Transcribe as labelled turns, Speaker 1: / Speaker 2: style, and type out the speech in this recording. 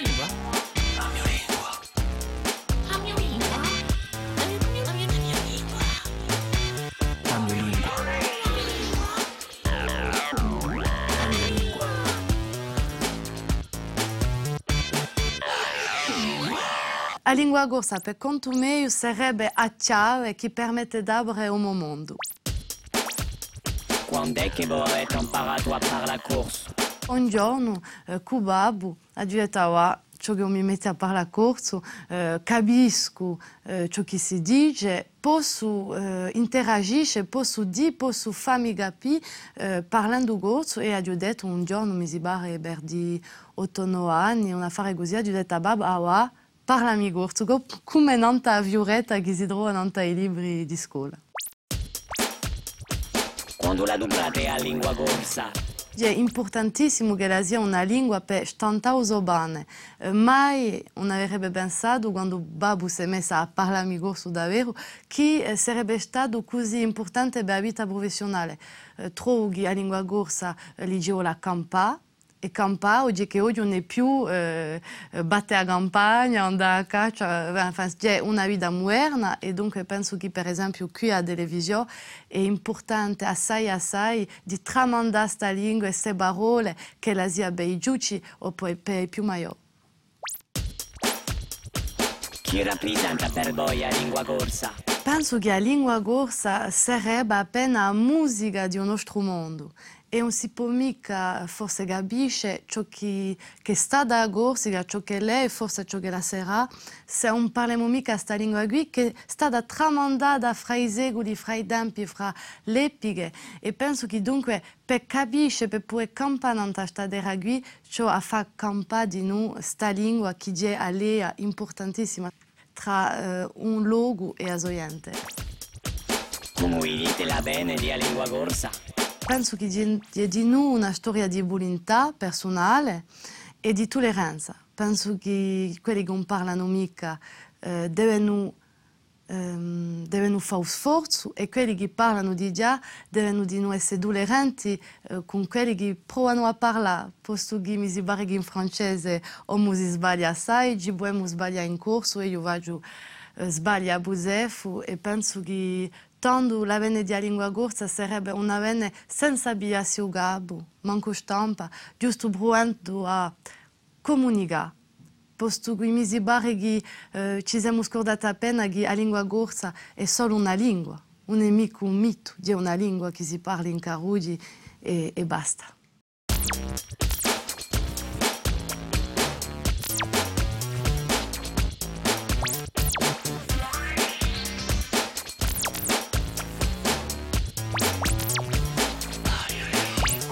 Speaker 1: língua.
Speaker 2: A língua. A minha língua. A. A gosta, a chave que permite d'abre o um mundo.
Speaker 1: Quando é que vou é tão para tua para a?
Speaker 2: Un giorno, eh, con babbo, a Gietawa, ciò che mi mette a parlare corso, eh, capisco eh, ciò che si dice, posso eh, interagire, posso dire, posso farmi capire eh, parlando corso e detto un giorno mi si barre per di 8-9 anni, un affare a ah va, parlami corso, co- come che si trova i libri di scuola.
Speaker 1: La a?
Speaker 2: È importantissimo che la sia una lingua per stantauso bene. Eh, mai non avrebbe pensato, quando Babu si è messa a parlare corso davvero, che eh, sarebbe stato così importante la vita professionale. Eh, trovo che la lingua corsa eh, leggevo la campa, campa oggi che oggi non è più eh, battere a campagna, andare a caccia, enfin, è una vita moderna e dunque penso che per esempio qui a televisione è importante assai assai di tramandare questa lingua e queste parole che la sia per i giudici o poi per i più maggiori.
Speaker 1: Chi rappresenta per voi la lingua corsa?
Speaker 2: Penso che la lingua corsa sarebbe appena musica di un nostro mondo e non si può mica forse capisce ciò che, che sta da corsica, ciò che lei forse ciò che la sarà, se non parliamo mica questa lingua qui che sta da tramandata fra i secoli, fra i tempi, fra le epiche e penso che dunque per capire, per poter in questa terra qui, ciò a fa campare di noi questa lingua che è alea importantissima tra eh, un luogo e la gente.
Speaker 1: Come dite la bene di lingua corsa?
Speaker 2: Penso che è di noi una storia di volontà personale e di tolleranza. Penso che quelli che non parlano mica eh, devono, ehm, devono fare sforzo e quelli che parlano di già devono di noi essere tolleranti eh, con quelli che provano a parlare. Posto che mi si pare che in francese o mi si sbaglia assai, ci possiamo sbagliare in corso e io vado eh, sbaglia a Busefo e penso che tanto a vene de a língua gorda seria una bene senza biasi o gabo, manco stampa, justo bruento a comunicar. Posto que mi sembra que uh, ci siamo que a che la língua só è solo língua, um nemico, um mito de uma língua que se parla em Carudi e, e basta.